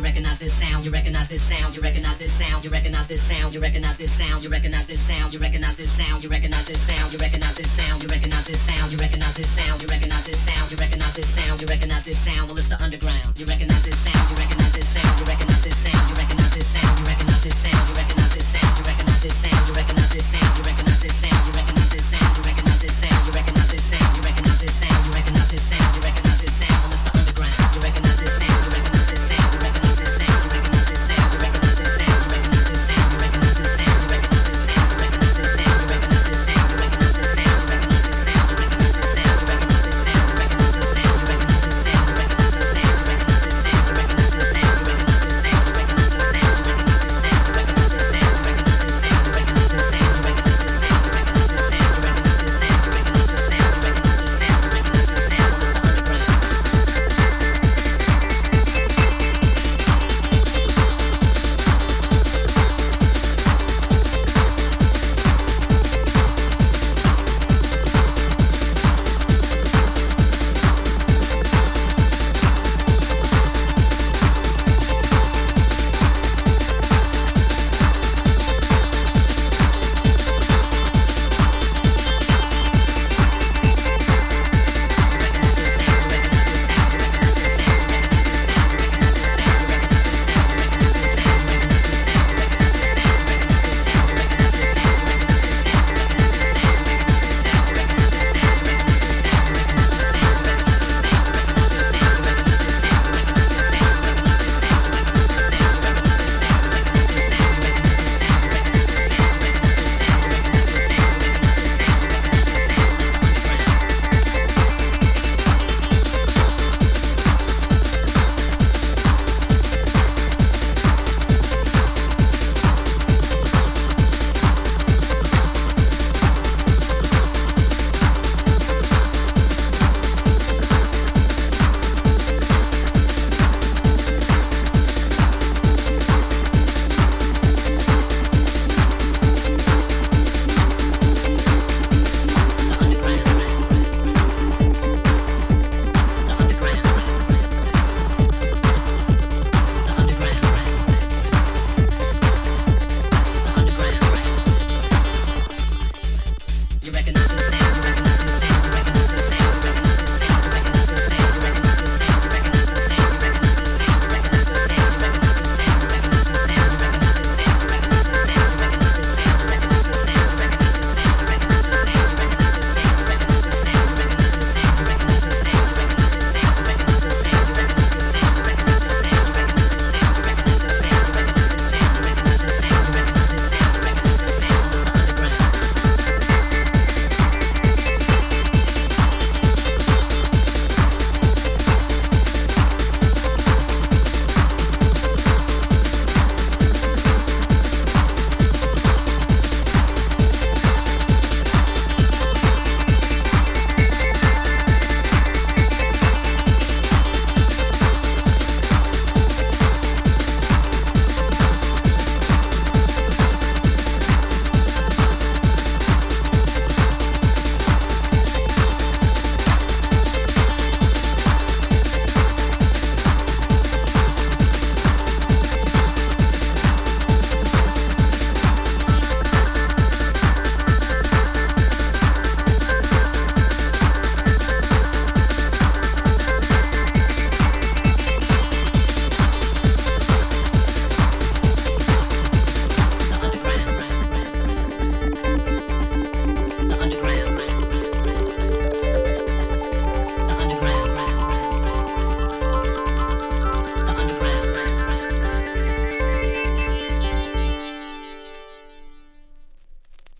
you recognize this sound, you recognize this sound, you recognize this sound, you recognize this sound, you recognize this sound, you recognize this sound, you recognize this sound, you recognize this sound, you recognize this sound, you recognize this sound, you recognize this sound, you recognize this sound, you recognize this sound, you recognize this sound, well it's the underground. You recognize this sound, you recognize this sound, you recognize this sound, you recognize this sound, you recognize this sound, you recognize this sound, you recognize this sound, you recognize this sound, you recognize this sound.